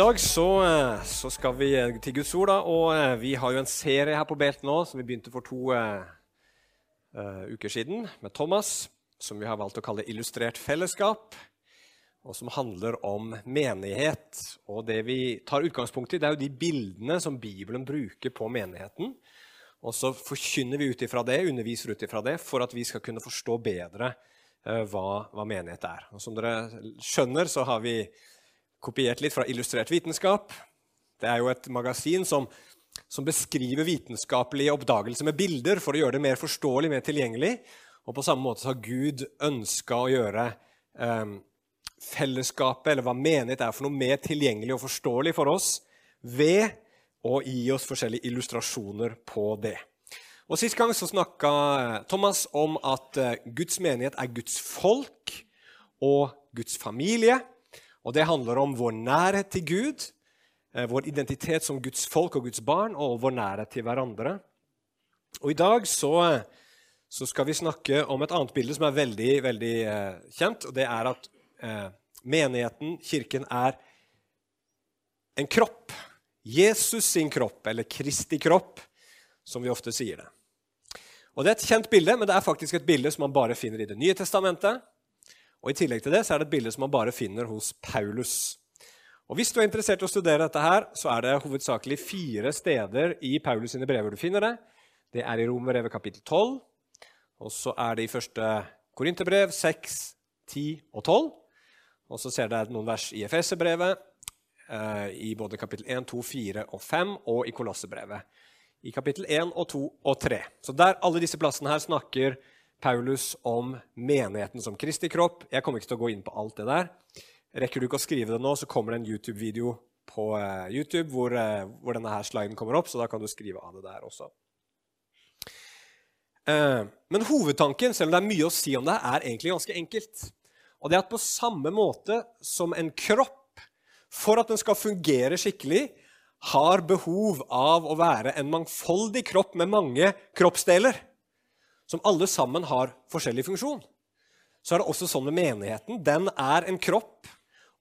Dag så, eh, så skal vi eh, til Guds ord, da, og eh, vi har jo en serie her på Belt nå som vi begynte for to uh, uker siden med Thomas, som vi har valgt å kalle Illustrert fellesskap, og som handler om menighet. Og det vi tar utgangspunkt i, det er jo de bildene som Bibelen bruker på menigheten. Og så forkynner vi ut ifra det, underviser ut ifra det, for at vi skal kunne forstå bedre uh, hva, hva menighet er. Og som dere skjønner, så har vi kopiert litt fra Illustrert vitenskap. Det er jo et magasin som, som beskriver vitenskapelige oppdagelser med bilder for å gjøre det mer forståelig, mer tilgjengelig. Og på samme måte har Gud ønska å gjøre eh, fellesskapet, eller hva menighet er for noe, mer tilgjengelig og forståelig for oss ved å gi oss forskjellige illustrasjoner på det. Og Sist gang så snakka Thomas om at eh, Guds menighet er Guds folk og Guds familie. Og Det handler om vår nærhet til Gud, eh, vår identitet som Guds folk og Guds barn, og vår nærhet til hverandre. Og I dag så, så skal vi snakke om et annet bilde som er veldig, veldig eh, kjent. og Det er at eh, menigheten, kirken, er en kropp. Jesus sin kropp, eller Kristi kropp, som vi ofte sier det. Og Det er et kjent bilde, men det er faktisk et bilde som man bare finner i Det nye testamentet. Og I tillegg til det så er det et bilde som man bare finner hos Paulus. Og Hvis du er interessert i å studere dette, her, så er det hovedsakelig fire steder i Paulus sine brever du finner det. Det er i Romerbrevet kapittel 12, og så er det i første Korinterbrev 6, 10 og 12. Og så ser dere noen vers i Efeserbrevet, eh, i både kapittel 1, 2, 4 og 5, og i Kolossebrevet. I kapittel 1 og 2 og 3. Så der alle disse plassene her snakker Paulus om menigheten som Kristi kropp. Jeg kommer ikke til å gå inn på alt det der. Rekker du ikke å skrive det nå, så kommer det en YouTube-video på uh, YouTube hvor, uh, hvor, denne her sliden kommer opp, så da kan du skrive av det der også. Uh, men hovedtanken, selv om det er mye å si om det, er egentlig ganske enkelt. Og det er at på samme måte som en kropp, for at den skal fungere skikkelig, har behov av å være en mangfoldig kropp med mange kroppsdeler som alle sammen har forskjellig funksjon. Så er det også sånn med menigheten. Den er en kropp,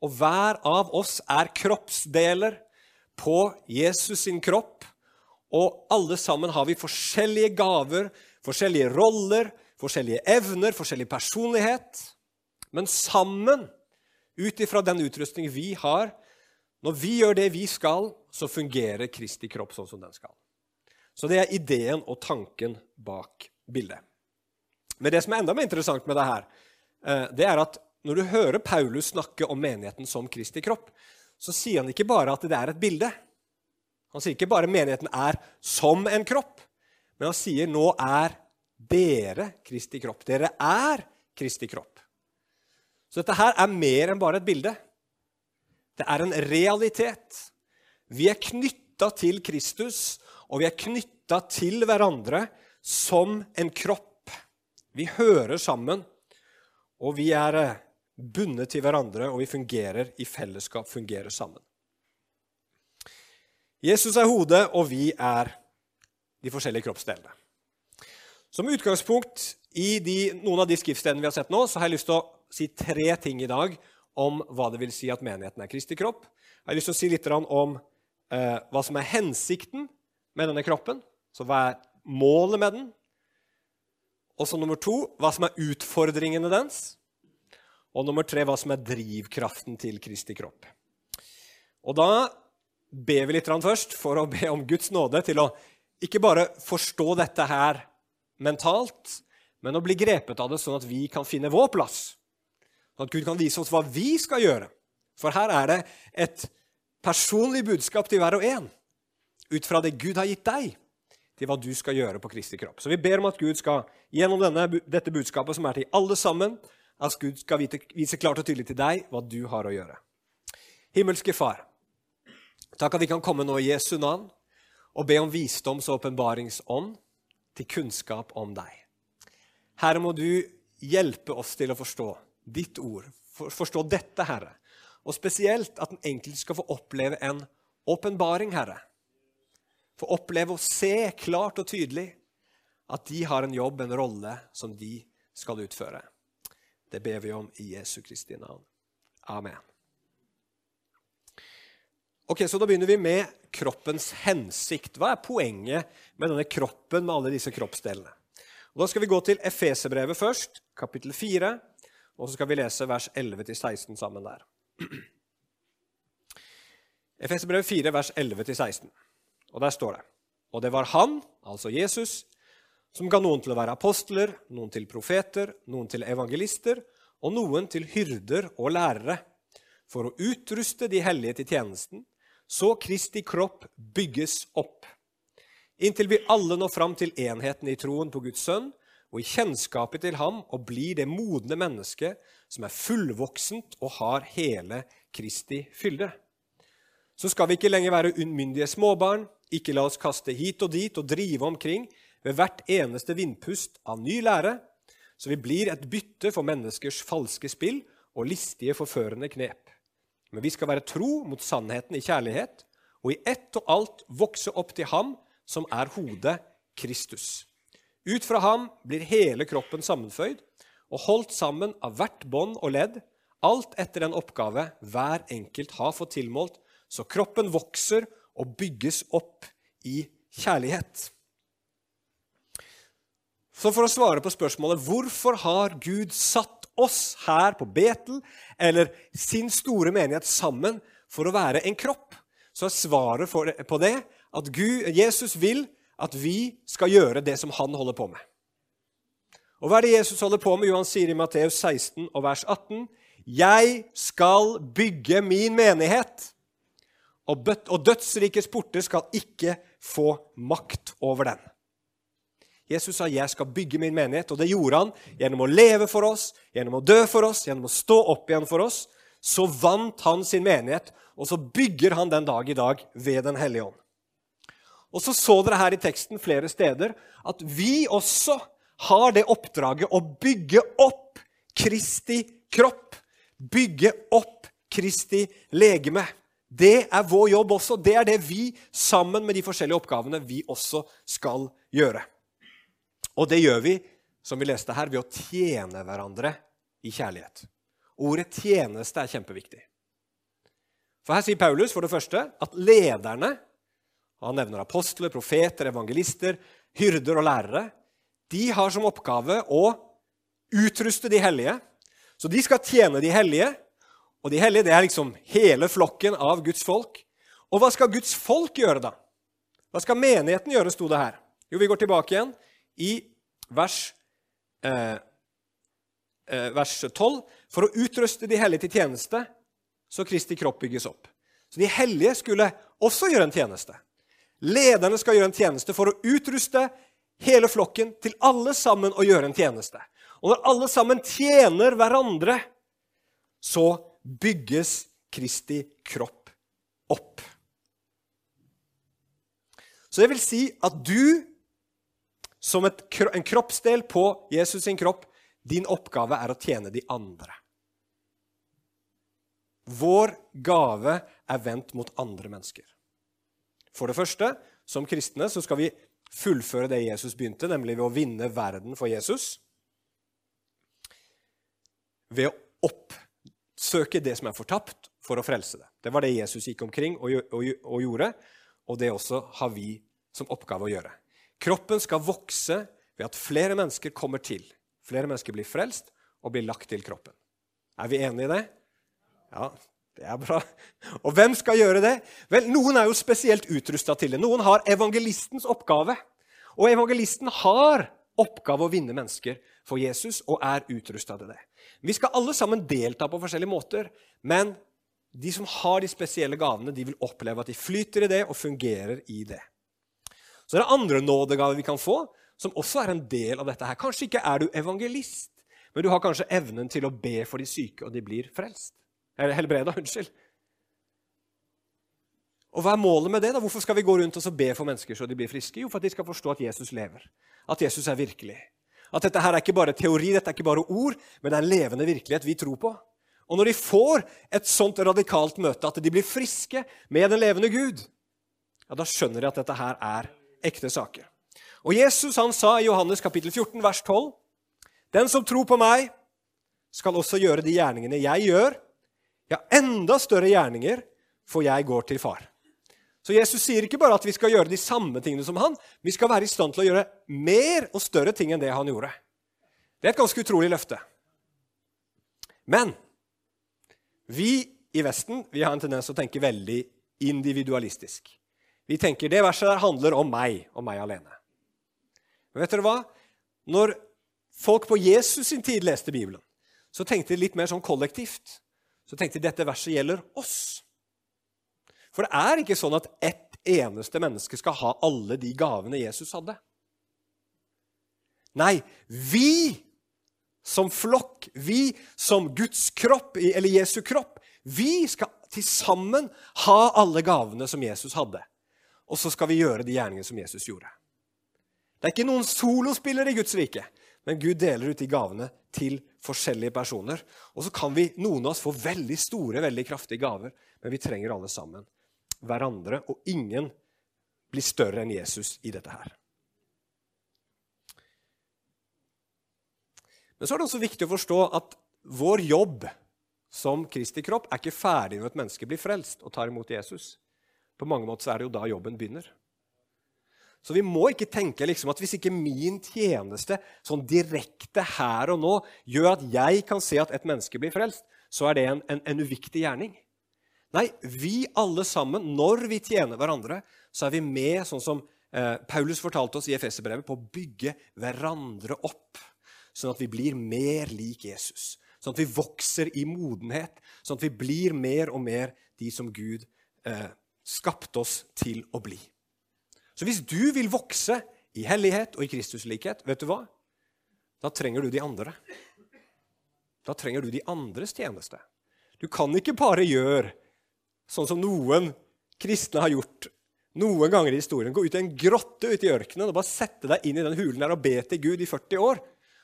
og hver av oss er kroppsdeler på Jesus sin kropp. Og alle sammen har vi forskjellige gaver, forskjellige roller, forskjellige evner, forskjellig personlighet. Men sammen, ut ifra den utrustning vi har, når vi gjør det vi skal, så fungerer Kristi kropp sånn som den skal. Så det er ideen og tanken bak bildet. Men det som er enda mer interessant med det her, eh, det er at når du hører Paulus snakke om menigheten som Kristi kropp, så sier han ikke bare at det er et bilde. Han sier ikke bare at menigheten er som en kropp, men han sier nå er dere Kristi kropp. Dere er Kristi kropp. Så dette her er mer enn bare et bilde. Det er en realitet. Vi er knytta til Kristus, og vi er knytta til hverandre som en kropp. Vi hører sammen, og vi er eh, bundet til hverandre, og vi fungerer i fellesskap, fungerer sammen. Jesus er hodet, og vi er de forskjellige kroppsdelene. Som utgangspunkt i de, noen av de skriftstedene vi har sett nå, så har jeg lyst til å si tre ting i dag om hva det vil si at menigheten er Kristi kropp. Jeg har lyst til å si litt om eh, hva som er hensikten med denne kroppen. Så hva er målet med den? Og så nummer to hva som er utfordringene dens. Og nummer tre hva som er drivkraften til Kristi kropp. Og da ber vi litt først for å be om Guds nåde til å ikke bare forstå dette her mentalt, men å bli grepet av det sånn at vi kan finne vår plass. Sånn at Gud kan vise oss hva vi skal gjøre. For her er det et personlig budskap til hver og en ut fra det Gud har gitt deg til hva du skal gjøre på Kristi kropp. Så vi ber om at Gud skal gjennom denne, dette budskapet, som er til alle sammen, at Gud skal vite, vise klart og tydelig til deg hva du har å gjøre. Himmelske Far, takk at vi kan komme nå i Jesu navn og be om visdoms- og åpenbaringsånd til kunnskap om deg. Herre, må du hjelpe oss til å forstå ditt ord, forstå dette, Herre. Og spesielt at den enkelte skal få oppleve en åpenbaring, Herre få oppleve å se klart og tydelig at de har en jobb, en rolle, som de skal utføre. Det ber vi om i Jesu Kristi navn. Amen. Ok, Så da begynner vi med kroppens hensikt. Hva er poenget med denne kroppen med alle disse kroppsdelene? Og Da skal vi gå til Efeserbrevet først, kapittel 4, og så skal vi lese vers 11-16 sammen der. Efeserbrevet 4, vers 11-16. Og der står det Og det var han, altså Jesus, som ga noen til å være apostler, noen til profeter, noen til evangelister og noen til hyrder og lærere, for å utruste de hellige til tjenesten, så Kristi kropp bygges opp, inntil vi alle når fram til enheten i troen på Guds sønn og i kjennskapet til ham og blir det modne mennesket som er fullvoksent og har hele Kristi fylde. Så skal vi ikke lenger være unnmyndige småbarn, ikke la oss kaste hit og dit og drive omkring ved hvert eneste vindpust av ny lære, så vi blir et bytte for menneskers falske spill og listige, forførende knep. Men vi skal være tro mot sannheten i kjærlighet, og i ett og alt vokse opp til Ham som er hodet, Kristus. Ut fra ham blir hele kroppen sammenføyd og holdt sammen av hvert bånd og ledd, alt etter den oppgave hver enkelt har fått tilmålt, så kroppen vokser og bygges opp i kjærlighet. Så for å svare på spørsmålet hvorfor har Gud satt oss her på Betel, eller sin store menighet, sammen for å være en kropp, så er svaret på det at Gud, Jesus vil at vi skal gjøre det som han holder på med. Og hva er det Jesus holder på med? Jo, han sier i Matteus 16 og vers 18.: Jeg skal bygge min menighet, og dødsrikets porter skal ikke få makt over den. Jesus sa 'Jeg skal bygge min menighet', og det gjorde han gjennom å leve for oss, gjennom å dø for oss, gjennom å stå opp igjen for oss. Så vant han sin menighet, og så bygger han den dag i dag ved Den hellige ånd. Og så så dere her i teksten flere steder at vi også har det oppdraget å bygge opp Kristi kropp. Bygge opp Kristi legeme. Det er vår jobb også. Det er det vi, sammen med de forskjellige oppgavene, vi også skal gjøre. Og det gjør vi, som vi leste her, ved å tjene hverandre i kjærlighet. Ordet 'tjeneste' er kjempeviktig. For Her sier Paulus for det første at lederne Han nevner apostler, profeter, evangelister, hyrder og lærere. De har som oppgave å utruste de hellige. Så de skal tjene de hellige. Og de hellige det er liksom hele flokken av Guds folk. Og hva skal Guds folk gjøre, da? Hva skal menigheten gjøre, sto det her. Jo, vi går tilbake igjen i vers, eh, eh vers 12 for å utruste de hellige til tjeneste, så Kristi kropp bygges opp. Så de hellige skulle også gjøre en tjeneste. Lederne skal gjøre en tjeneste for å utruste hele flokken til alle sammen å gjøre en tjeneste. Og når alle sammen tjener hverandre, så bygges Kristi kropp opp. Så det vil si at du som et, en kroppsdel på Jesus sin kropp. Din oppgave er å tjene de andre. Vår gave er vendt mot andre mennesker. For det første, som kristne så skal vi fullføre det Jesus begynte, nemlig ved å vinne verden for Jesus. Ved å oppsøke det som er fortapt, for å frelse det. Det var det Jesus gikk omkring og, og, og gjorde, og det også har vi som oppgave å gjøre. Kroppen skal vokse ved at flere mennesker kommer til. Flere mennesker blir frelst og blir lagt til kroppen. Er vi enige i det? Ja, det er bra. Og hvem skal gjøre det? Vel, Noen er jo spesielt utrusta til det. Noen har evangelistens oppgave. Og evangelisten har oppgave å vinne mennesker for Jesus og er utrusta til det. Vi skal alle sammen delta på forskjellige måter, men de som har de spesielle gavene, de vil oppleve at de flyter i det og fungerer i det. Så det er andre nådegaver vi kan få, som også er en del av dette. her. Kanskje ikke er du evangelist, men du har kanskje evnen til å be for de syke, og de blir frelst. Eller helbreda, unnskyld. Og Hva er målet med det? da? Hvorfor skal vi gå rundt og be for mennesker så de blir friske? Jo, for at de skal forstå at Jesus lever. At Jesus er virkelig. At dette her er ikke bare teori, dette er ikke bare ord, men det er en levende virkelighet vi tror på. Og når de får et sånt radikalt møte, at de blir friske med den levende Gud, ja, da skjønner de at dette her er ekte saker. Og Jesus han sa i Johannes kapittel 14, vers 12.: Den som tror på meg, skal også gjøre de gjerningene jeg gjør, ja, enda større gjerninger, for jeg går til far. Så Jesus sier ikke bare at vi skal gjøre de samme tingene som han, vi skal være i stand til å gjøre mer og større ting enn det han gjorde. Det er et ganske utrolig løfte. Men vi i Vesten vi har en tendens til å tenke veldig individualistisk. Vi tenker det verset der handler om meg og meg alene. Men vet dere hva? Når folk på Jesus sin tid leste Bibelen, så tenkte de litt mer sånn kollektivt. Så tenkte de dette verset gjelder oss. For det er ikke sånn at ett eneste menneske skal ha alle de gavene Jesus hadde. Nei, vi som flokk, vi som Guds kropp, eller Jesu kropp, vi skal til sammen ha alle gavene som Jesus hadde. Og så skal vi gjøre de gjerningene som Jesus gjorde. Det er ikke noen solospillere i Guds rike, men Gud deler ut de gavene til forskjellige personer. Og så kan vi, noen av oss få veldig store, veldig kraftige gaver, men vi trenger alle sammen hverandre, og ingen blir større enn Jesus i dette her. Men så er det også viktig å forstå at vår jobb som Kristi kropp er ikke ferdig når et menneske blir frelst og tar imot Jesus. På mange måter er det jo da jobben begynner. Så vi må ikke tenke liksom at hvis ikke min tjeneste sånn direkte her og nå gjør at jeg kan se at et menneske blir frelst, så er det en, en, en uviktig gjerning. Nei, vi alle sammen, når vi tjener hverandre, så er vi med, sånn som eh, Paulus fortalte oss i Efeserbrevet, på å bygge hverandre opp, sånn at vi blir mer lik Jesus. Sånn at vi vokser i modenhet, sånn at vi blir mer og mer de som Gud eh, skapte oss til å bli. Så hvis du vil vokse i hellighet og i Kristuslikhet, vet du hva? Da trenger du de andre. Da trenger du de andres tjeneste. Du kan ikke bare gjøre sånn som noen kristne har gjort noen ganger i historien. Gå ut i en grotte ute i ørkenen og bare sette deg inn i den hulen der og be til Gud i 40 år.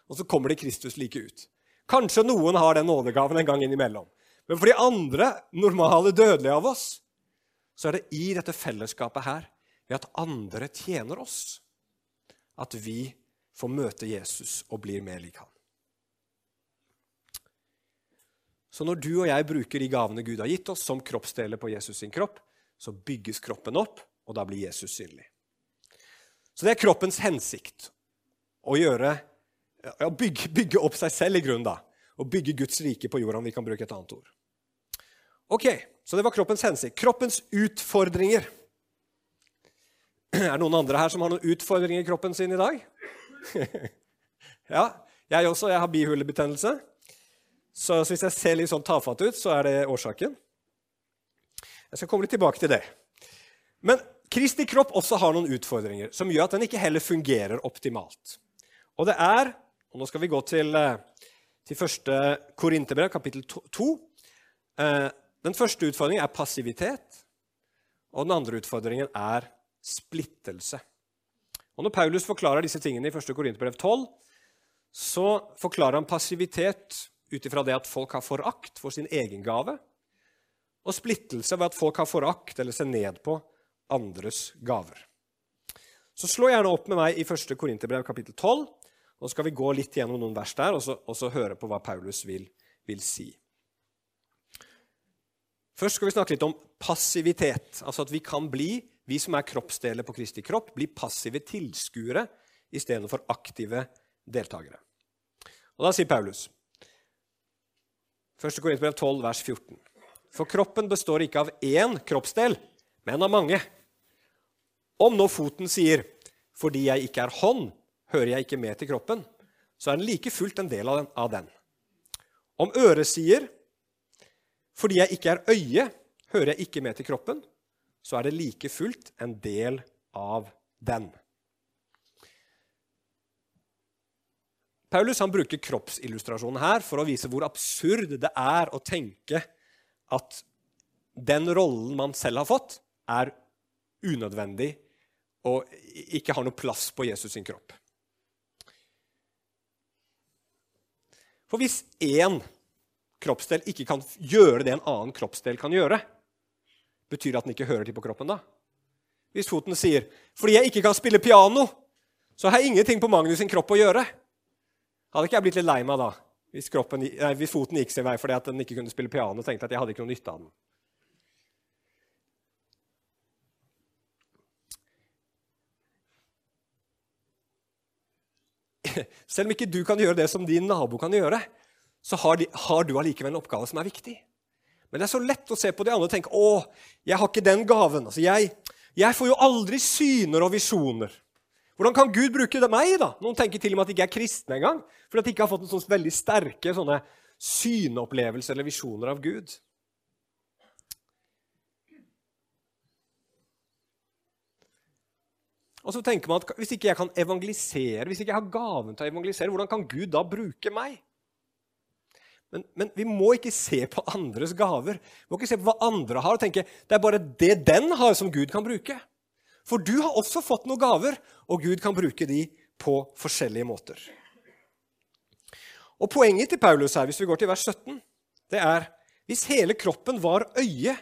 Og så kommer det Kristus like ut. Kanskje noen har den nådegaven en gang innimellom. Men for de andre normale dødelige av oss så er det i dette fellesskapet her, ved at andre tjener oss, at vi får møte Jesus og blir mer lik han. Så når du og jeg bruker de gavene Gud har gitt oss, som kroppsdeler på Jesus sin kropp, så bygges kroppen opp, og da blir Jesus synlig. Så det er kroppens hensikt. Å gjøre, ja, bygge, bygge, opp seg selv i grunnen, da. Og bygge Guds rike på jorda, om vi kan bruke et annet ord. Ok, Så det var kroppens hensikt. Kroppens utfordringer. Er det noen andre her som har noen utfordringer i kroppen sin i dag? ja, jeg også. Jeg har bihulebetennelse. Så hvis jeg ser litt sånn tafatt ut, så er det årsaken. Jeg skal komme litt tilbake til det. Men Kristi kropp også har noen utfordringer som gjør at den ikke heller fungerer optimalt. Og det er og Nå skal vi gå til, eh, til første Korinterbrev, kapittel 2. Eh, den første utfordringen er passivitet, og den andre utfordringen er splittelse. Og Når Paulus forklarer disse tingene i 1. Korinterbrev 12, så forklarer han passivitet ut ifra det at folk har forakt for sin egen gave, og splittelse ved at folk har forakt eller ser ned på andres gaver. Så slå gjerne opp med meg i 1. Korinterbrev kapittel 12. Nå skal vi gå litt gjennom noen vers der og så, og så høre på hva Paulus vil, vil, si. Først skal vi snakke litt om passivitet. Altså at vi kan bli, vi som er kroppsdeler på Kristi kropp, bli passive tilskuere istedenfor aktive deltakere. Og Da sier Paulus 1. Korinterbrev 12, vers 14. For kroppen består ikke av én kroppsdel, men av mange. Om nå foten sier 'fordi jeg ikke er hånd, hører jeg ikke med til kroppen', så er den like fullt en del av den. Om øret sier 'fordi jeg ikke er øye, hører jeg ikke med til kroppen', så er det like fullt en del av den. Paulus bruker kroppsillustrasjonen her for å vise hvor absurd det er å tenke at den rollen man selv har fått, er unødvendig og ikke har noe plass på Jesus sin kropp. For hvis én kroppsdel ikke kan gjøre det en annen kroppsdel kan gjøre, betyr det at den ikke hører til på kroppen da? Hvis foten sier 'fordi jeg ikke kan spille piano', så har jeg ingenting på Magnus sin kropp å gjøre. Hadde ikke jeg blitt litt lei meg da hvis, kroppen, nei, hvis foten gikk sin vei fordi at den ikke kunne spille piano? og tenkte at jeg hadde ikke noe nytte av den. Selv om ikke du kan gjøre det som din nabo kan gjøre, så har, de, har du allikevel en oppgave som er viktig. Men det er så lett å se på de andre og tenke 'Å, jeg har ikke den gaven'. Altså, jeg, jeg får jo aldri syner og visjoner. Hvordan kan Gud bruke det meg? da? Noen tenker til og med at de ikke er kristne engang. Fordi at de ikke har fått en sånn veldig sterke sånne syneopplevelser eller visjoner av Gud. Og så tenker man at Hvis ikke jeg kan evangelisere, hvis ikke jeg har gaven til å evangelisere, hvordan kan Gud da bruke meg? Men, men, vi må ikke se på andres gaver. Vi må ikke se på hva andre har og tenke det er bare det den har, som Gud kan bruke. For du har også fått noen gaver, og Gud kan bruke de på forskjellige måter. Og Poenget til Paulus her, hvis vi går til vers 17, det er hvis hele kroppen var øye,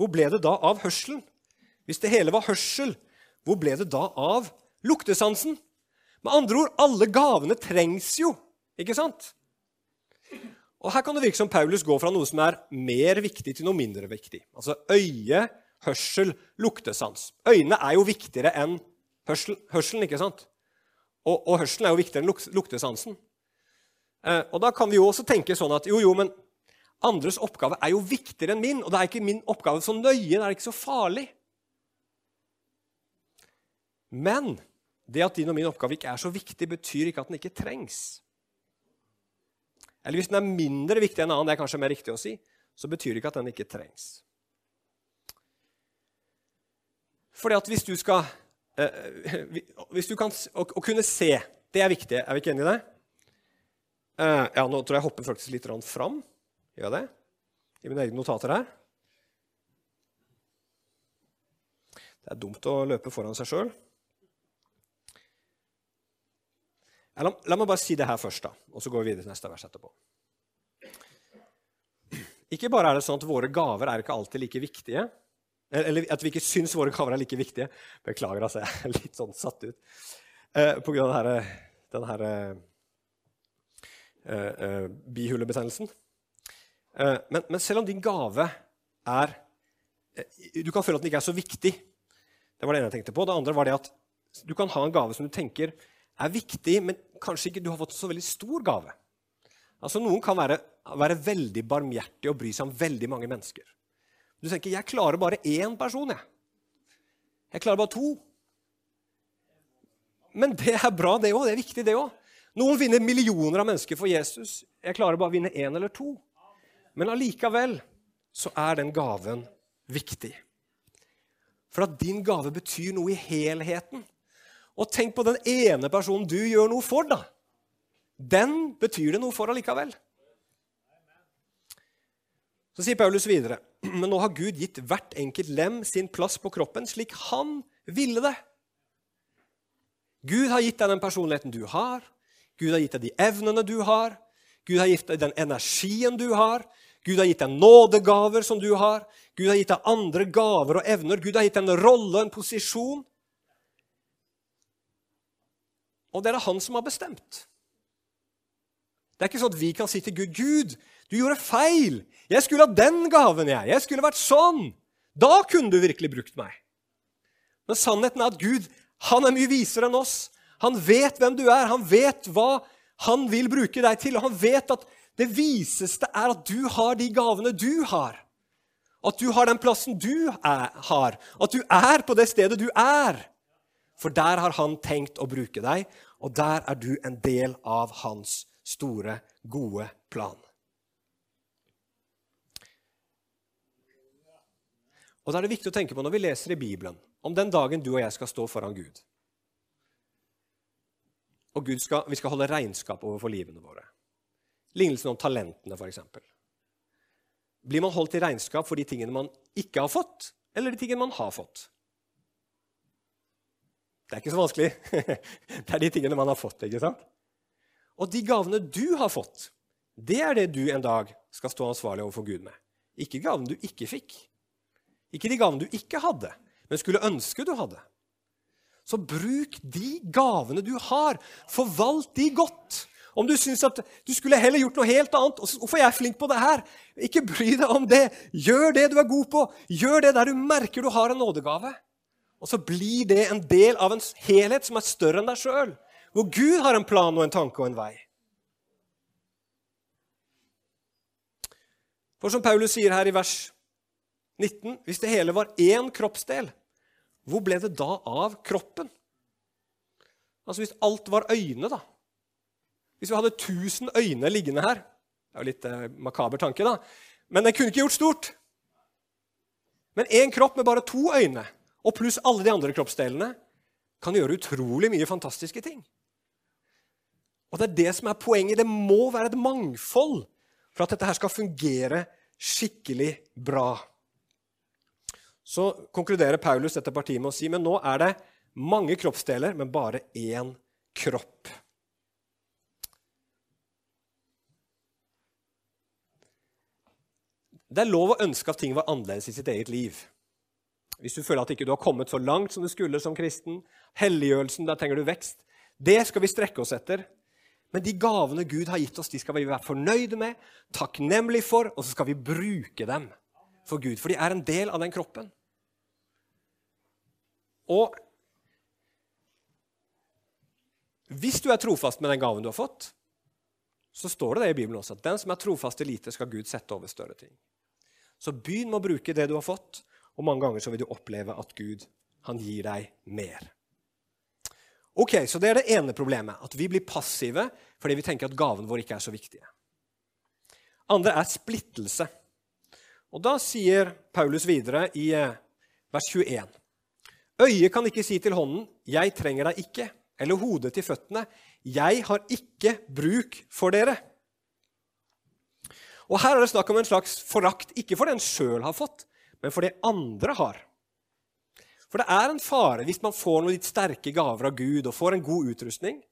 hvor ble det da av hørselen? Hvis det hele var hørsel, hvor ble det da av luktesansen? Med andre ord, alle gavene trengs jo, ikke sant? Og Her kan det virke som Paulus går fra noe som er mer viktig, til noe mindre viktig. Altså øye, hørsel, luktesans. Øynene er jo viktigere enn hørsel, hørselen, ikke sant? Og, og hørselen er jo viktigere enn luktesansen. Eh, og Da kan vi jo også tenke sånn at jo, jo, men andres oppgave er jo viktigere enn min, og det er ikke min oppgave så nøye, det er ikke så farlig. Men det at din og min oppgave ikke er så viktig, betyr ikke at den ikke trengs. Eller hvis den er mindre viktig enn annen, det er kanskje mer riktig å si, så betyr det ikke at den ikke trengs. Fordi at hvis du skal eh, Hvis du kan å, å, kunne se, det er viktig. Er vi ikke enige i det? Uh, ja, nå tror jeg jeg hopper faktisk litt fram. Gjør jeg det? I mine egne notater her. Det er dumt å løpe foran seg sjøl. La, la, meg bare si det her først, da, og så går vi videre til neste vers etterpå. Ikke bare er det sånn at våre gaver er ikke alltid like viktige, eller at vi ikke syns våre gaver er like viktige. Beklager, altså, jeg er litt sånn satt ut eh, på grunn av denne, her, eh, eh, bihulebetennelsen. Eh, men, men, selv om din gave er eh, Du kan føle at den ikke er så viktig. Det var det ene jeg tenkte på. Det andre var det at du kan ha en gave som du tenker er viktig, men kanskje ikke du har fått så veldig stor gave. Altså Noen kan være, være veldig barmhjertig og bry seg om veldig mange mennesker. Du tenker 'jeg klarer bare én person', jeg. Jeg klarer bare to. Men det er bra, det òg. Det er viktig, det òg. Noen vinner millioner av mennesker for Jesus. Jeg klarer bare å vinne én eller to. Men allikevel så er den gaven viktig. For at din gave betyr noe i helheten. Og tenk på den ene personen du gjør noe for, da. Den betyr det noe for allikevel. Så sier Paulus videre.: Men nå har Gud gitt hvert enkelt lem sin plass på kroppen slik han ville det. Gud har gitt deg den personligheten du har. Gud har gitt deg de evnene du har. Gud har gitt deg den energien du har. Gud har gitt deg nådegaver som du har. Gud har gitt deg andre gaver og evner. Gud har gitt deg en rolle, en posisjon. Og det er det han som har bestemt. Det er ikke sånn at vi kan si til Gud Gud, du gjorde feil. Jeg skulle ha den gaven, jeg. Jeg skulle vært sånn. Da kunne du virkelig brukt meg. Men sannheten er at Gud han er mye visere enn oss. Han vet hvem du er, han vet hva han vil bruke deg til. Og han vet at det viseste er at du har de gavene du har. At du har den plassen du er, har. At du er på det stedet du er. For der har han tenkt å bruke deg, og der er du en del av hans store, gode plan. Og da er det viktig å tenke på når vi leser i Bibelen om den dagen du og jeg skal stå foran Gud. Og Gud skal, vi skal holde regnskap overfor livene våre. Lignelsen om talentene, f.eks. Blir man holdt i regnskap for de tingene man ikke har fått, eller de tingene man har fått? Det er ikke så vanskelig. Det er de tingene man har fått. ikke sant? Og de gavene du har fått, det er det du en dag skal stå ansvarlig overfor Gud med. Ikke gavene du ikke fikk. Ikke de gavene du ikke hadde, men skulle ønske du hadde. Så bruk de gavene du har. Forvalt de godt. Om du syns at du skulle heller gjort noe helt annet Hvorfor er jeg flink på det her? Ikke bry deg om det. Gjør det du er god på. Gjør det der du merker du har en nådegave. Og så blir det en del av en helhet som er større enn deg sjøl. hvor Gud har en plan og en tanke og en vei. For som Paulus sier her i vers 19, hvis det hele var én kroppsdel, hvor ble det da av kroppen? Altså hvis alt var øyne, da. Hvis vi hadde 1000 øyne liggende her Det er jo litt eh, makaber tanke, da. Men den kunne ikke gjort stort. Men én kropp med bare to øyne, og pluss alle de andre kroppsdelene, kan gjøre utrolig mye fantastiske ting. Og det er det som er poenget. Det må være et mangfold for at dette her skal fungere skikkelig bra. Så konkluderer Paulus dette partiet med å si men nå er det mange kroppsdeler, men bare én kropp. Det er lov å ønske at ting var annerledes i sitt eget liv. Hvis du føler at ikke du har kommet så langt som du skulle som kristen, helliggjørelsen, der trenger du vekst. Det skal vi strekke oss etter. Men de gavene Gud har gitt oss, de skal vi være fornøyde med, takknemlige for, og så skal vi bruke dem for Gud. For de er en del av den kroppen. Og hvis du er trofast med den gaven du har fått, så står det det i Bibelen også, at den som er trofast i lite, skal Gud sette over større ting. Så begynn med å bruke det du har fått, og mange ganger så vil du oppleve at Gud han gir deg mer. Ok, Så det er det ene problemet. At vi blir passive fordi vi tenker at gaven vår ikke er så viktig. Andre er splittelse. Og Da sier Paulus videre i eh, vers 21.: Øyet kan ikke si til hånden 'Jeg trenger deg ikke', eller hodet til føttene 'Jeg har ikke bruk for dere'. Og Her er det snakk om en slags forakt, ikke for det en sjøl har fått, men for det andre har. For det er en fare hvis man får noen litt sterke gaver av Gud og får en god utrustning,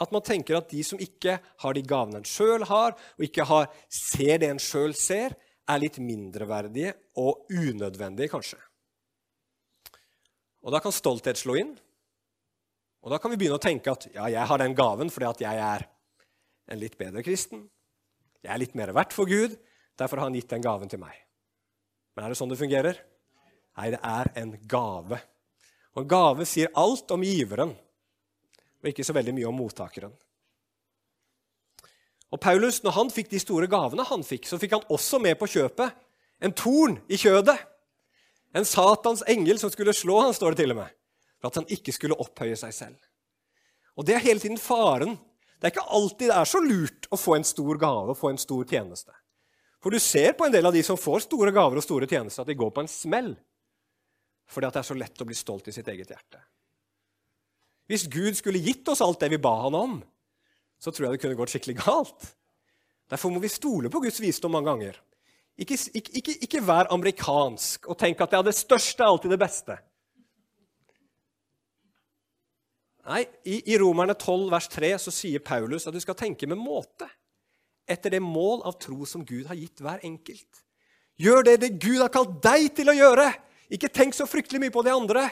at man tenker at de som ikke har de gavene en sjøl har, og ikke har, ser det en sjøl ser, er litt mindreverdige og unødvendige, kanskje. Og Da kan stolthet slå inn. Og Da kan vi begynne å tenke at ja, jeg har den gaven fordi at jeg er en litt bedre kristen. Jeg er litt mer verdt for Gud, derfor har han gitt den gaven til meg. Men er det sånn det fungerer? Nei, det er en gave. Og en gave sier alt om giveren, og ikke så veldig mye om mottakeren. Og Paulus, når han fikk de store gavene han fikk, så fikk han også med på kjøpet en torn i kjødet. En Satans engel som skulle slå han, står det til og med. For at han ikke skulle opphøye seg selv. Og det er hele tiden faren det er ikke alltid det er så lurt å få en stor gave og få en stor tjeneste. For du ser på en del av de som får store gaver og store tjenester, at de går på en smell. Fordi at det er så lett å bli stolt i sitt eget hjerte. Hvis Gud skulle gitt oss alt det vi ba han om, så tror jeg det kunne gått skikkelig galt. Derfor må vi stole på Guds visdom mange ganger. Ikke, ikke, ikke, ikke vær amerikansk og tenk at er det største er alltid det beste. Nei, i, i Romerne 12, vers 3 så sier Paulus at du skal tenke med måte. Etter det mål av tro som Gud har gitt hver enkelt. Gjør det det Gud har kalt deg til å gjøre! Ikke tenk så fryktelig mye på de andre.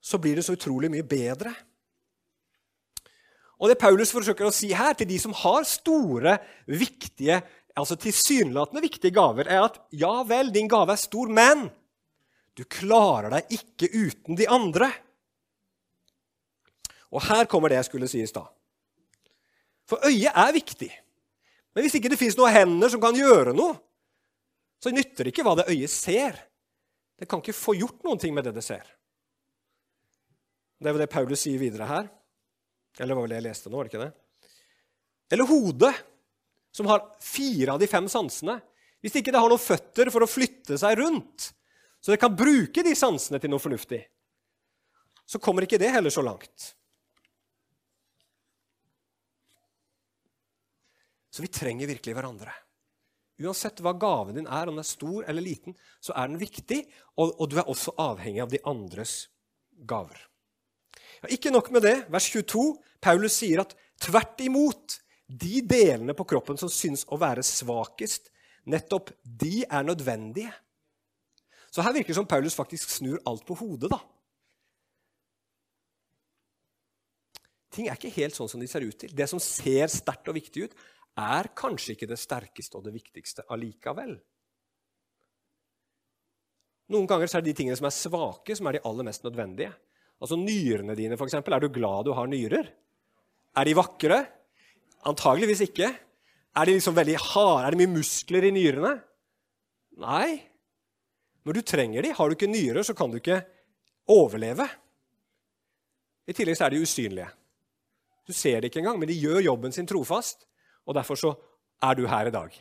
Så blir det så utrolig mye bedre. Og Det Paulus forsøker å si her til de som har store, viktige, altså tilsynelatende viktige gaver, er at ja vel, din gave er stor, men du klarer deg ikke uten de andre. Og her kommer det jeg skulle si i stad. For øyet er viktig. Men hvis ikke det fins noen hender som kan gjøre noe, så nytter det ikke hva det øyet ser. Det kan ikke få gjort noen ting med det det ser. Det er jo det Paulus sier videre her. Eller det var vel det jeg leste nå? var det ikke det? Eller hodet, som har fire av de fem sansene. Hvis ikke det har noen føtter for å flytte seg rundt, så det kan bruke de sansene til noe fornuftig, så kommer ikke det heller så langt. Så vi trenger virkelig hverandre. Uansett hva gaven din er, om den er stor eller liten, så er den viktig, og, og du er også avhengig av de andres gaver. Ja, ikke nok med det. Vers 22. Paulus sier at tvert imot, de delene på kroppen som syns å være svakest, nettopp de er nødvendige. Så her virker det som Paulus faktisk snur alt på hodet. da. Ting er ikke helt sånn som de ser ut til. Det som ser sterkt og viktig ut, er kanskje ikke det sterkeste og det viktigste allikevel. Noen ganger er det de tingene som er svake, som er de aller mest nødvendige. Altså Nyrene dine, f.eks. Er du glad du har nyrer? Er de vakre? Antageligvis ikke. Er de liksom veldig harde? Er det mye muskler i nyrene? Nei. Når du trenger de, Har du ikke nyrer, så kan du ikke overleve. I tillegg så er de usynlige. Du ser det ikke engang, men de gjør jobben sin trofast. Og derfor så er du her i dag.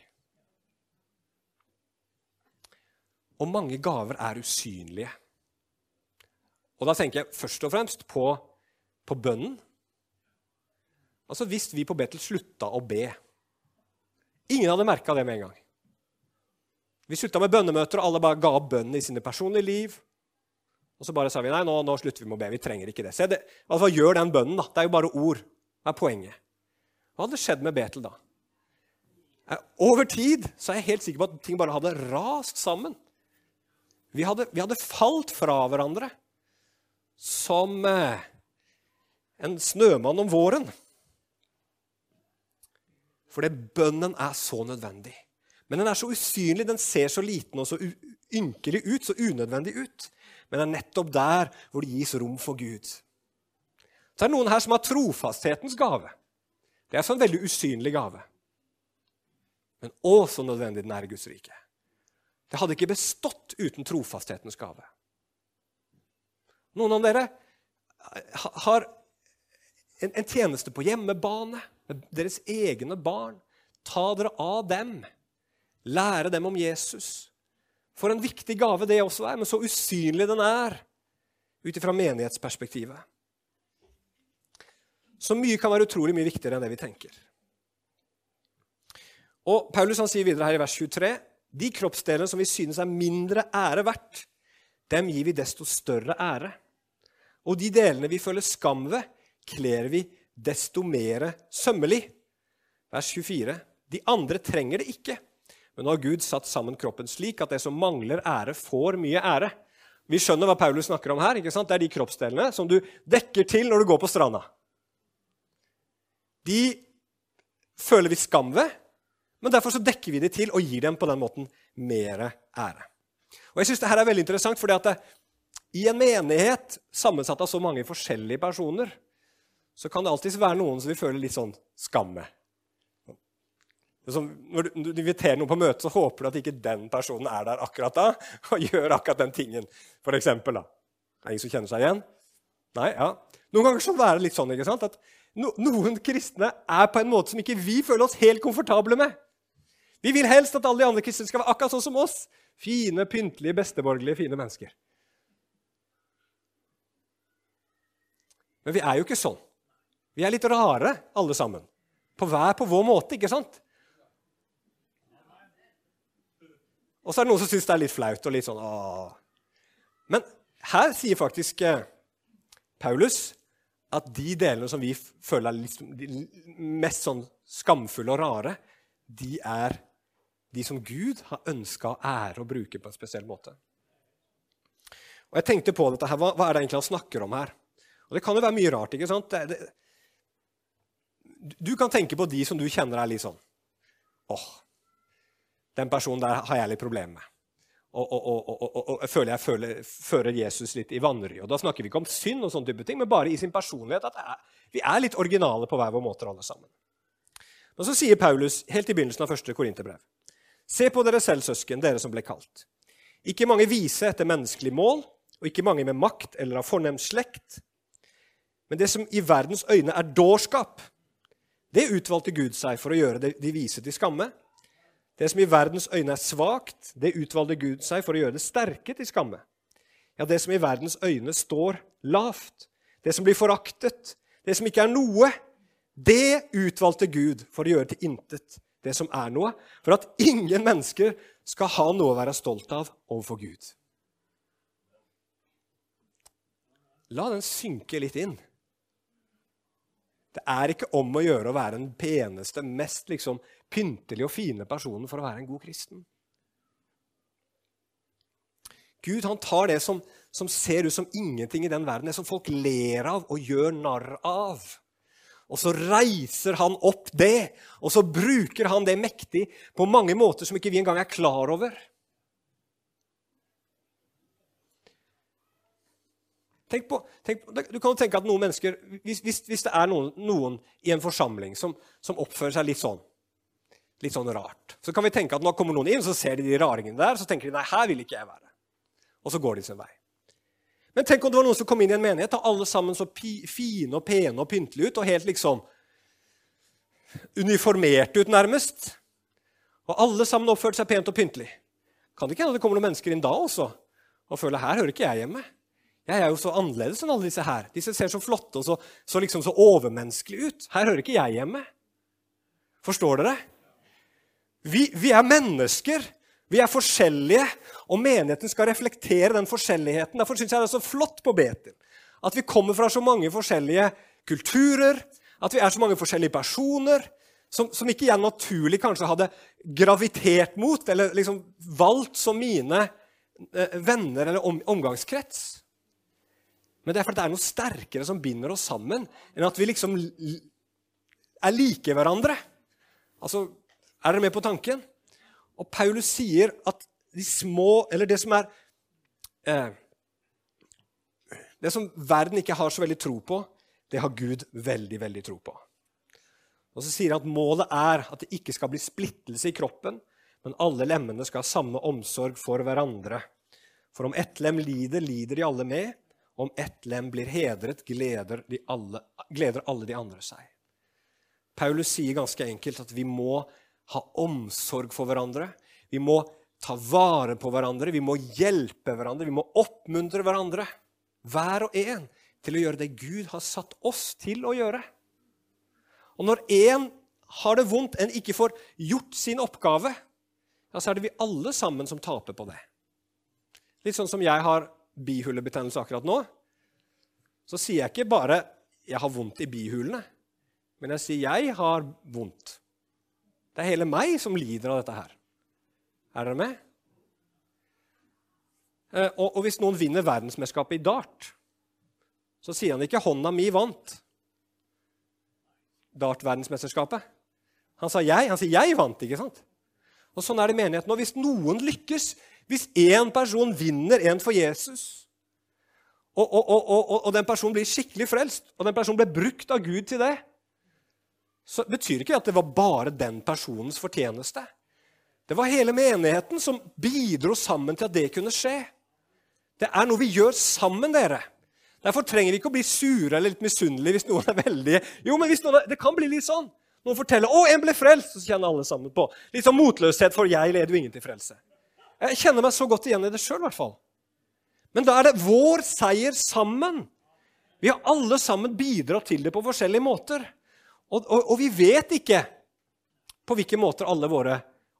Og mange gaver er usynlige. Og da tenker jeg først og fremst på, på bønnen. Altså Hvis vi på Betel slutta å be Ingen hadde merka det med en gang. Vi slutta med bønnemøter, og alle bare ga opp bønnen i sine personlige liv. Og så bare sa vi nei, nå, nå slutter vi med å be. Vi trenger ikke det. Se, det altså, Gjør den bønnen, da. Det er jo bare ord. Det er poenget? Hva hadde skjedd med Betel da? Eh, over tid så er jeg helt sikker på at ting bare hadde rast sammen. Vi hadde, vi hadde falt fra hverandre som eh, en snømann om våren. Fordi bønnen er så nødvendig. Men den er så usynlig, den ser så liten og så ynkelig ut, så unødvendig ut. Men det er nettopp der hvor det gis rom for Gud. Så er det noen her som har trofasthetens gave. Det er så en veldig usynlig gave. Men å, så nødvendig den er i Guds rike. Det hadde ikke bestått uten trofasthetens gave. Noen av dere har en, en tjeneste på hjemmebane deres egne barn. Ta dere av dem. Lære dem om Jesus. For en viktig gave det også er, men så usynlig den er ut ifra menighetsperspektivet. Så mye kan være utrolig mye viktigere enn det vi tenker. Og Paulus han sier videre her i vers 23.: De kroppsdelene som vi synes er mindre ære verdt, dem gir vi desto større ære. Og de delene vi føler skam ved, kler vi desto mer sømmelig. Vers 24. De andre trenger det ikke. Men nå har Gud satt sammen kroppen slik at det som mangler ære, får mye ære. Vi skjønner hva Paulus snakker om her. ikke sant? Det er de kroppsdelene som du dekker til når du går på stranda. De føler vi skam ved, men derfor så dekker vi de til og gir dem på den måten mer ære. Og jeg synes Dette er veldig interessant, fordi at det, i en menighet sammensatt av så mange forskjellige personer, så kan det alltids være noen som vil føle litt sånn skam med. Når du, inviterer noen på møte, så håper du at ikke den personen er der akkurat da og gjør akkurat den tingen. For eksempel, da. Er det ingen som kjenner seg igjen? Nei, ja. Noen ganger kan det være litt sånn ikke sant? at no, noen kristne er på en måte som ikke vi føler oss helt komfortable med. Vi vil helst at alle de andre kristne skal være akkurat sånn som oss. Fine, pyntelige, besteborgerlige, fine mennesker. Men vi er jo ikke sånn. Vi er litt rare, alle sammen. På hver på vår måte, ikke sant? Og så er det noen som syns det er litt flaut og litt sånn Åh. Men her sier faktisk eh, Paulus at de delene som vi føler er litt, mest sånn skamfulle og rare, de er de som Gud har ønska å ære og bruke på en spesiell måte. Og jeg tenkte på dette her, hva, hva, er det egentlig han snakker om her? Og Det kan jo være mye rart. ikke sant? Det, det, du kan tenke på de som du kjenner er litt sånn åh, den personen der har jeg litt problemer med. Og, og, og, og, føler jeg føler, fører Jesus litt i vanry. Og Da snakker vi ikke om synd, og sånne type ting, men bare i sin personlighet. at er, Vi er litt originale på hver vår måte, alle sammen. Men så sier Paulus helt i begynnelsen av første korinterbrev.: Se på dere selv, søsken, dere som ble kalt. Ikke mange vise etter menneskelig mål, og ikke mange med makt eller av fornem slekt. Men det som i verdens øyne er dårskap, det utvalgte Gud seg for å gjøre de vise til skamme. Det som i verdens øyne er svakt, det utvalgte Gud seg for å gjøre det sterke til skamme. Ja, det som i verdens øyne står lavt, det som blir foraktet, det som ikke er noe, det utvalgte Gud for å gjøre til intet det som er noe, for at ingen mennesker skal ha noe å være stolt av overfor Gud. La den synke litt inn. Det er ikke om å gjøre å være den peneste, mest liksom pyntelige og fine personen for å være en god kristen. Gud han tar det som, som ser ut som ingenting i den verden, det som folk ler av og gjør narr av. Og så reiser han opp det, og så bruker han det mektig på mange måter som ikke vi engang er klar over. Tenk på, tenk, du kan jo tenke at noen mennesker, Hvis, hvis, hvis det er noen, noen, i en forsamling som, som, oppfører seg litt sånn, litt sånn rart, så kan vi tenke at nå kommer noen inn, så ser de de raringene der, så tenker de nei, her vil ikke jeg være. Og så går de sin vei. Men tenk om det var noen som kom inn i en menighet, og alle sammen så pi, fine og pene og pyntelige ut, og helt liksom uniformerte ut, nærmest. Og alle sammen oppførte seg pent og pyntelig. Kan det ikke hende det kommer noen mennesker inn da også og føler her hører ikke jeg hjemme? Jeg er jo så annerledes enn alle disse her. Disse ser så flotte og så, så, liksom så overmenneskelige ut. Her hører ikke jeg hjemme. Forstår dere? Vi, vi, er mennesker. Vi er forskjellige, og menigheten skal reflektere den forskjelligheten. Derfor syns jeg det er så flott på Betel at vi kommer fra så mange forskjellige kulturer, at vi er så mange forskjellige personer som, som ikke jeg naturlig kanskje hadde gravitert mot eller liksom valgt som mine eh, venner eller om, omgangskrets. Men det er fordi det er noe sterkere som binder oss sammen, enn at vi liksom er like hverandre. Altså, Er dere med på tanken? Og Paulus sier at de små, eller det som er eh, Det som verden ikke har så veldig tro på, det har Gud veldig, veldig tro på. Og så sier han at målet er at det ikke skal bli splittelse i kroppen, men alle lemmene skal ha samme omsorg for hverandre. For om ett lem lider, lider de alle med. Om ett lem blir hedret, gleder, de alle, gleder alle de andre seg. Paulus sier ganske enkelt at vi må ha omsorg for hverandre. Vi må ta vare på hverandre, vi må hjelpe hverandre, vi må oppmuntre hverandre. Hver og en til å gjøre det Gud har satt oss til å gjøre. Og når én har det vondt, en ikke får gjort sin oppgave, ja, så er det vi alle sammen som taper på det. Litt sånn som jeg har bihulebetennelse akkurat nå. Så sier jeg ikke bare 'jeg har vondt i bihulene', men jeg sier 'jeg har vondt'. Det er hele meg som lider av dette her. Er dere med? Eh, og, og hvis noen vinner verdensmesterskapet i dart, så sier han ikke 'hånda mi vant' dartverdensmesterskapet. Han sa 'jeg'. Han sier 'jeg vant', ikke sant? Og Sånn er det i menigheten. Og hvis noen lykkes, hvis én person vinner en for Jesus, og, og, og, og, den personen blir skikkelig frelst, og den personen ble brukt av Gud til det, så betyr ikke det at det var bare den personens fortjeneste. Det var hele menigheten som bidro sammen til at det kunne skje. Det er noe vi gjør sammen, dere. Derfor trenger vi ikke å bli sure eller litt misunnelige hvis noen er veldig Jo, men noen er, Det kan bli litt sånn. Noen forteller 'Å, en ble frelst', så kjenner alle sammen på. Litt sånn motløshet, for jeg leder jo ingen til frelse. Jeg kjenner meg så godt igjen i det sjøl, i hvert fall. Men da er det vår seier sammen. Vi har alle sammen bidratt til det på forskjellige måter. Og, og, og vi vet ikke på hvilke måter alle våre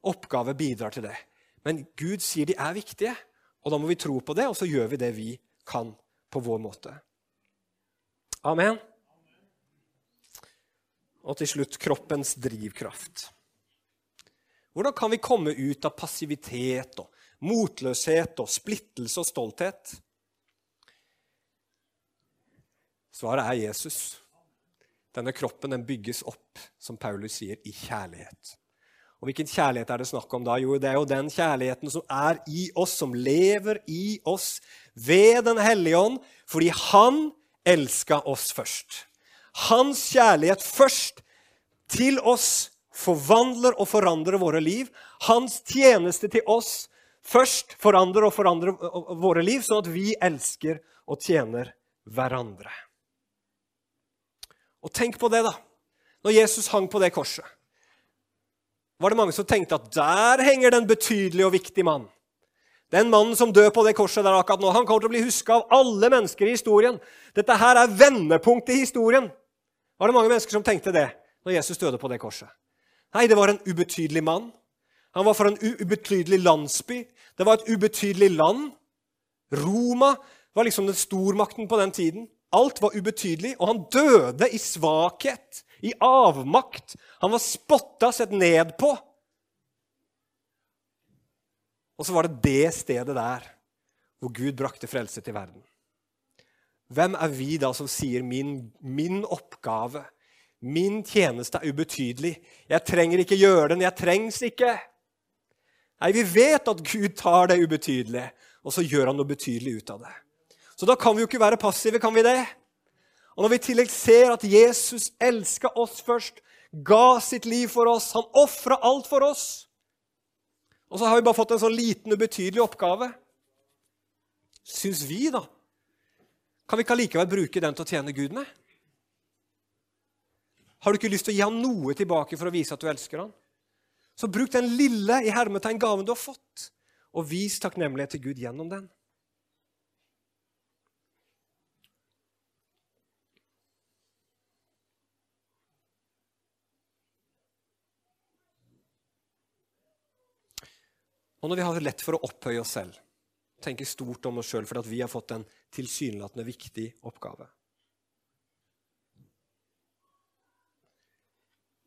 oppgaver bidrar til det. Men Gud sier de er viktige, og da må vi tro på det, og så gjør vi det vi kan på vår måte. Amen. Og til slutt kroppens drivkraft. Hvordan kan vi komme ut av passivitet og motløshet og splittelse og stolthet? Svaret er Jesus. Denne kroppen den bygges opp, som Paulus sier, i kjærlighet. Og Hvilken kjærlighet er det snakk om da? Jo, Det er jo den kjærligheten som er i oss, som lever i oss ved Den hellige ånd, fordi Han elska oss først. Hans kjærlighet først til oss forvandler og forandrer våre liv. Hans tjeneste til oss først forandrer og forandrer våre liv, sånn at vi elsker og tjener hverandre. Og tenk på det, da. Når Jesus hang på det korset var det mange som tenkte at der henger den betydelige og viktige mann. Den mannen som dør på det korset der akkurat nå, han kommer til å bli huska av alle mennesker i historien. Dette her er vendepunktet i historien. Var det mange mennesker som tenkte det når Jesus døde på det korset? Nei, det var en ubetydelig mann. Han var fra en ubetydelig landsby. Det var et ubetydelig land. Roma var liksom den stormakten på den tiden. Alt var ubetydelig, og han døde i svakhet i avmakt. Han var spotta, sett ned på. Og så var det det stedet der hvor Gud brakte frelse til verden. Hvem er vi da som sier min, min oppgave, min tjeneste er ubetydelig? Jeg trenger ikke gjøre den, jeg trengs ikke. Nei, vi vet at Gud tar det ubetydelige, og så gjør han noe betydelig ut av det. Så da kan vi jo ikke være passive, kan vi det? Og når vi i tillegg ser at Jesus elska oss først, ga sitt liv for oss, han ofra alt for oss Og så har vi bare fått en sånn liten, ubetydelig oppgave. Syns vi, da? Kan vi ikke allikevel bruke den til å tjene Gud med? Har du ikke lyst til å gi ham noe tilbake for å vise at du elsker ham? Så bruk den lille i hermetegn gaven du har fått, og vis takknemlighet til Gud gjennom den. Og når vi har lett for å opphøye oss selv, tenke stort om oss sjøl fordi vi har fått en tilsynelatende viktig oppgave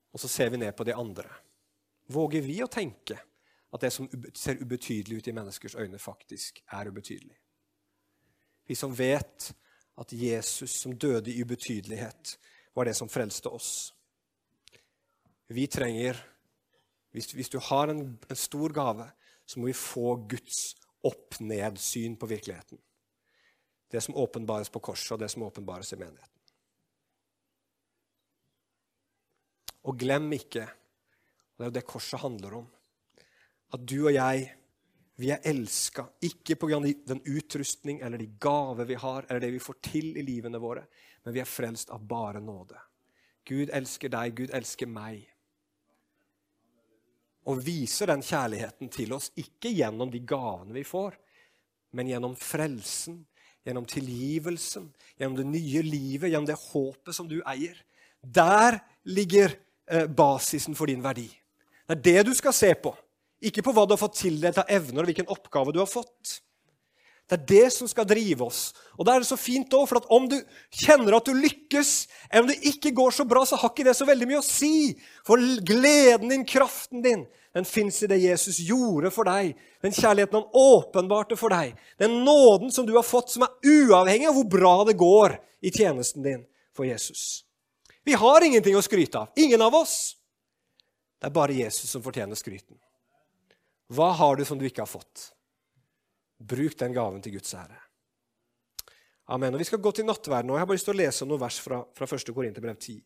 Og så ser vi ned på de andre. Våger vi å tenke at det som ser ubetydelig ut i menneskers øyne, faktisk er ubetydelig? Vi som vet at Jesus, som døde i ubetydelighet, var det som frelste oss. Vi trenger, hvis, hvis du har en, en stor gave, så må vi få Guds opp-ned-syn på virkeligheten. Det som åpenbares på korset, og det som åpenbares i menigheten. Og glem ikke, det er jo det korset handler om, at du og jeg, vi er elska ikke pga. den utrustning eller de gaver vi har, eller det vi får til i livene våre, men vi er frelst av bare nåde. Gud elsker deg, Gud elsker meg og viser den kjærligheten til oss, ikke gjennom de gavene vi får, men gjennom frelsen, gjennom tilgivelsen, gjennom det nye livet, gjennom det håpet som du eier. Der ligger eh, basisen for din verdi. Det er det du skal se på, ikke på hva du har fått tildelt av evner, og hvilken oppgave du har fått. Det er det som skal drive oss. Og da er det så fint også, for om du kjenner at du lykkes, eller om det ikke går så bra, så har ikke det så veldig mye å si. For gleden din, kraften din, den fins i det Jesus gjorde for deg. Den kjærligheten han åpenbarte for deg. Den nåden som du har fått, som er uavhengig av hvor bra det går i tjenesten din for Jesus. Vi har ingenting å skryte av. Ingen av oss. Det er bare Jesus som fortjener skryten. Hva har du som du ikke har fått? Bruk den gaven til Guds ære. Amen. Og Vi skal gå til nattverden nå. Jeg har bare lyst til å lese noen vers fra, fra 1. Korinterbrev 10.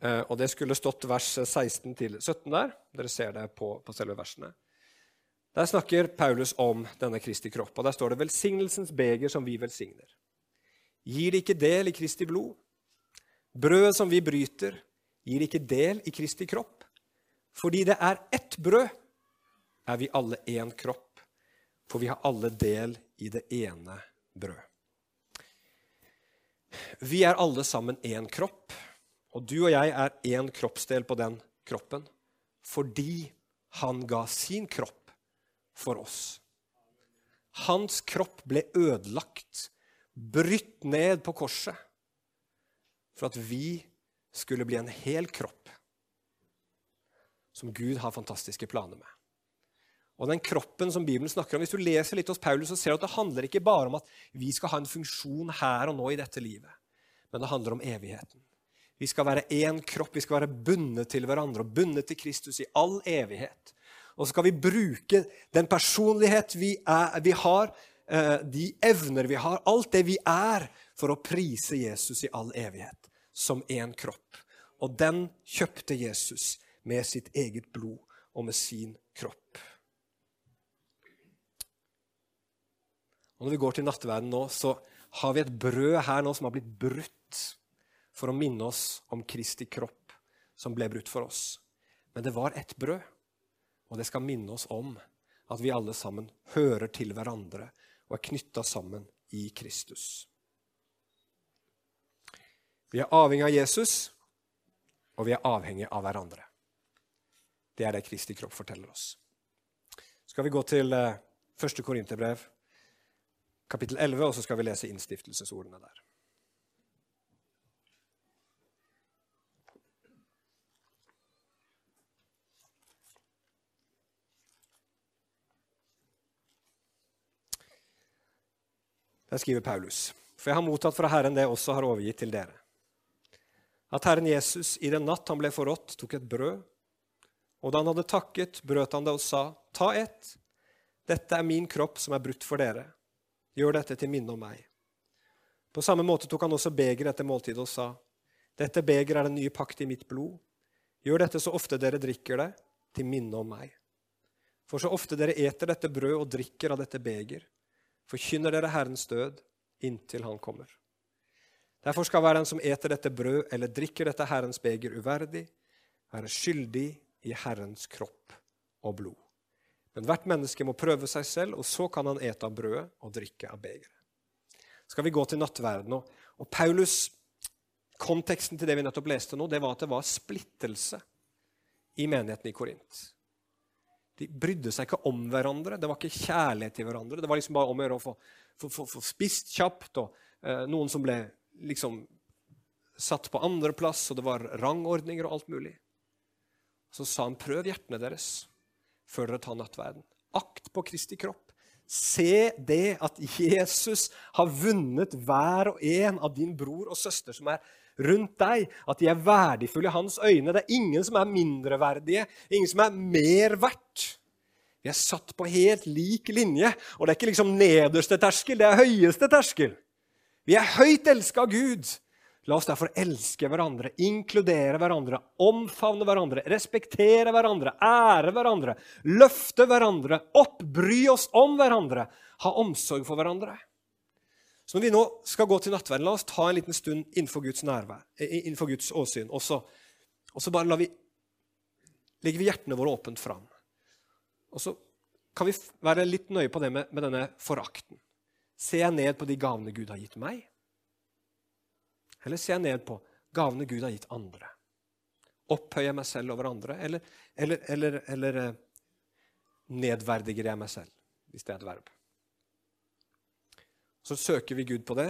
Eh, og Det skulle stått vers 16 til 17 der. Dere ser det på, på selve versene. Der snakker Paulus om denne Kristi kropp. og Der står det 'velsignelsens beger som vi velsigner'. Gir det ikke del i Kristi blod? Brødet som vi bryter, gir ikke del i Kristi kropp? Fordi det er ett brød, er vi alle én kropp for vi har alle del i det ene brød. Vi er alle sammen én kropp, og du og jeg er én kroppsdel på den kroppen fordi han ga sin kropp for oss. Hans kropp ble ødelagt, brytt ned på korset, for at vi skulle bli en hel kropp som Gud har fantastiske planer med. Og den kroppen som Bibelen snakker om, Hvis du leser litt hos Paulus, så ser du at det handler ikke bare om at vi skal ha en funksjon her og nå i dette livet, men det handler om evigheten. Vi skal være én kropp, vi skal være bundet til hverandre og bundet til Kristus i all evighet. Og så skal vi bruke den personlighet vi, er, vi har, eh, de evner vi har, alt det vi er, for å prise Jesus i all evighet, som én kropp. Og den kjøpte Jesus med sitt eget blod og med sin kropp. Og Når vi går til nattverden nå, så har vi et brød her nå som har blitt brutt for å minne oss om Kristi kropp som ble brutt for oss. Men det var ett brød, og det skal minne oss om at vi alle sammen hører til hverandre og er knytta sammen i Kristus. Vi er avhengig av Jesus, og vi er avhengig av hverandre. Det er det Kristi kropp forteller oss. Skal vi gå til eh, første Korinterbrev, kapittel 11, og så skal vi lese innstiftelsesordene der. Der skriver Paulus.: For jeg har mottatt fra Herren det jeg også har overgitt til dere. At Herren Jesus i den natt han ble forrådt, tok et brød, og da han hadde takket, brøt han det og sa, Ta ett, dette er min kropp som er brutt for dere. Gjør dette til minne om meg. På samme måte tok han også begeret etter måltidet og sa, Dette begeret er den nye pakt i mitt blod. Gjør dette så ofte dere drikker det, til minne om meg. For så ofte dere eter dette brød og drikker av dette beger, forkynner dere Herrens død inntil Han kommer. Derfor skal hver den som eter dette brød eller drikker dette Herrens beger uverdig, være skyldig i Herrens kropp og blod. Men hvert menneske må prøve seg selv, og så kan han ete av brødet og drikke av begeret. Skal vi gå til nattverden nå? Og Paulus, Konteksten til det vi nettopp leste nå, det var at det var splittelse i menigheten i Korint. De brydde seg ikke om hverandre, det var ikke kjærlighet til hverandre. Det var liksom bare om å gjøre å få, få, få, få spist kjapt, og eh, noen som ble liksom satt på andreplass, og det var rangordninger og alt mulig. Så sa han, prøv hjertene deres før dere tar nattverden. Akt på Kristi kropp. Se det at Jesus har vunnet hver og en av din bror og søster som er rundt deg. At de er verdifulle i hans øyne. Det er ingen som er mindreverdige, ingen som er mer verdt. Vi er satt på helt lik linje, og det er ikke liksom nederste terskel, det er høyeste terskel. Vi er høyt elska av Gud. La oss derfor elske hverandre, inkludere hverandre, omfavne hverandre, respektere hverandre, ære hverandre, løfte hverandre, opp, bry oss om hverandre, ha omsorg for hverandre. Så når vi nå skal gå til nattverden, la oss ta en liten stund innenfor Guds nærvær, eh, innenfor Guds åsyn. Og så, og så bare vi, legger vi hjertene våre åpent fram. Og så kan vi være litt nøye på det med, med denne forakten. Ser jeg ned på de gavene Gud har gitt meg? Eller ser jeg ned på gavene Gud har gitt andre? Opphøyer jeg meg selv over andre, eller, eller, eller, eller eh, nedverdiger jeg meg selv, hvis det er et verb? Så søker vi Gud på det,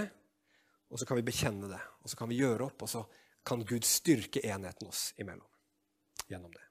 og så kan vi bekjenne det. Og så kan vi gjøre opp, og så kan Gud styrke enheten oss imellom gjennom det.